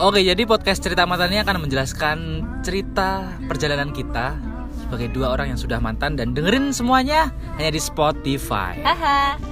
Oke, jadi podcast cerita mantan ini akan menjelaskan cerita perjalanan kita sebagai dua orang yang sudah mantan dan dengerin semuanya hanya di Spotify. Haha.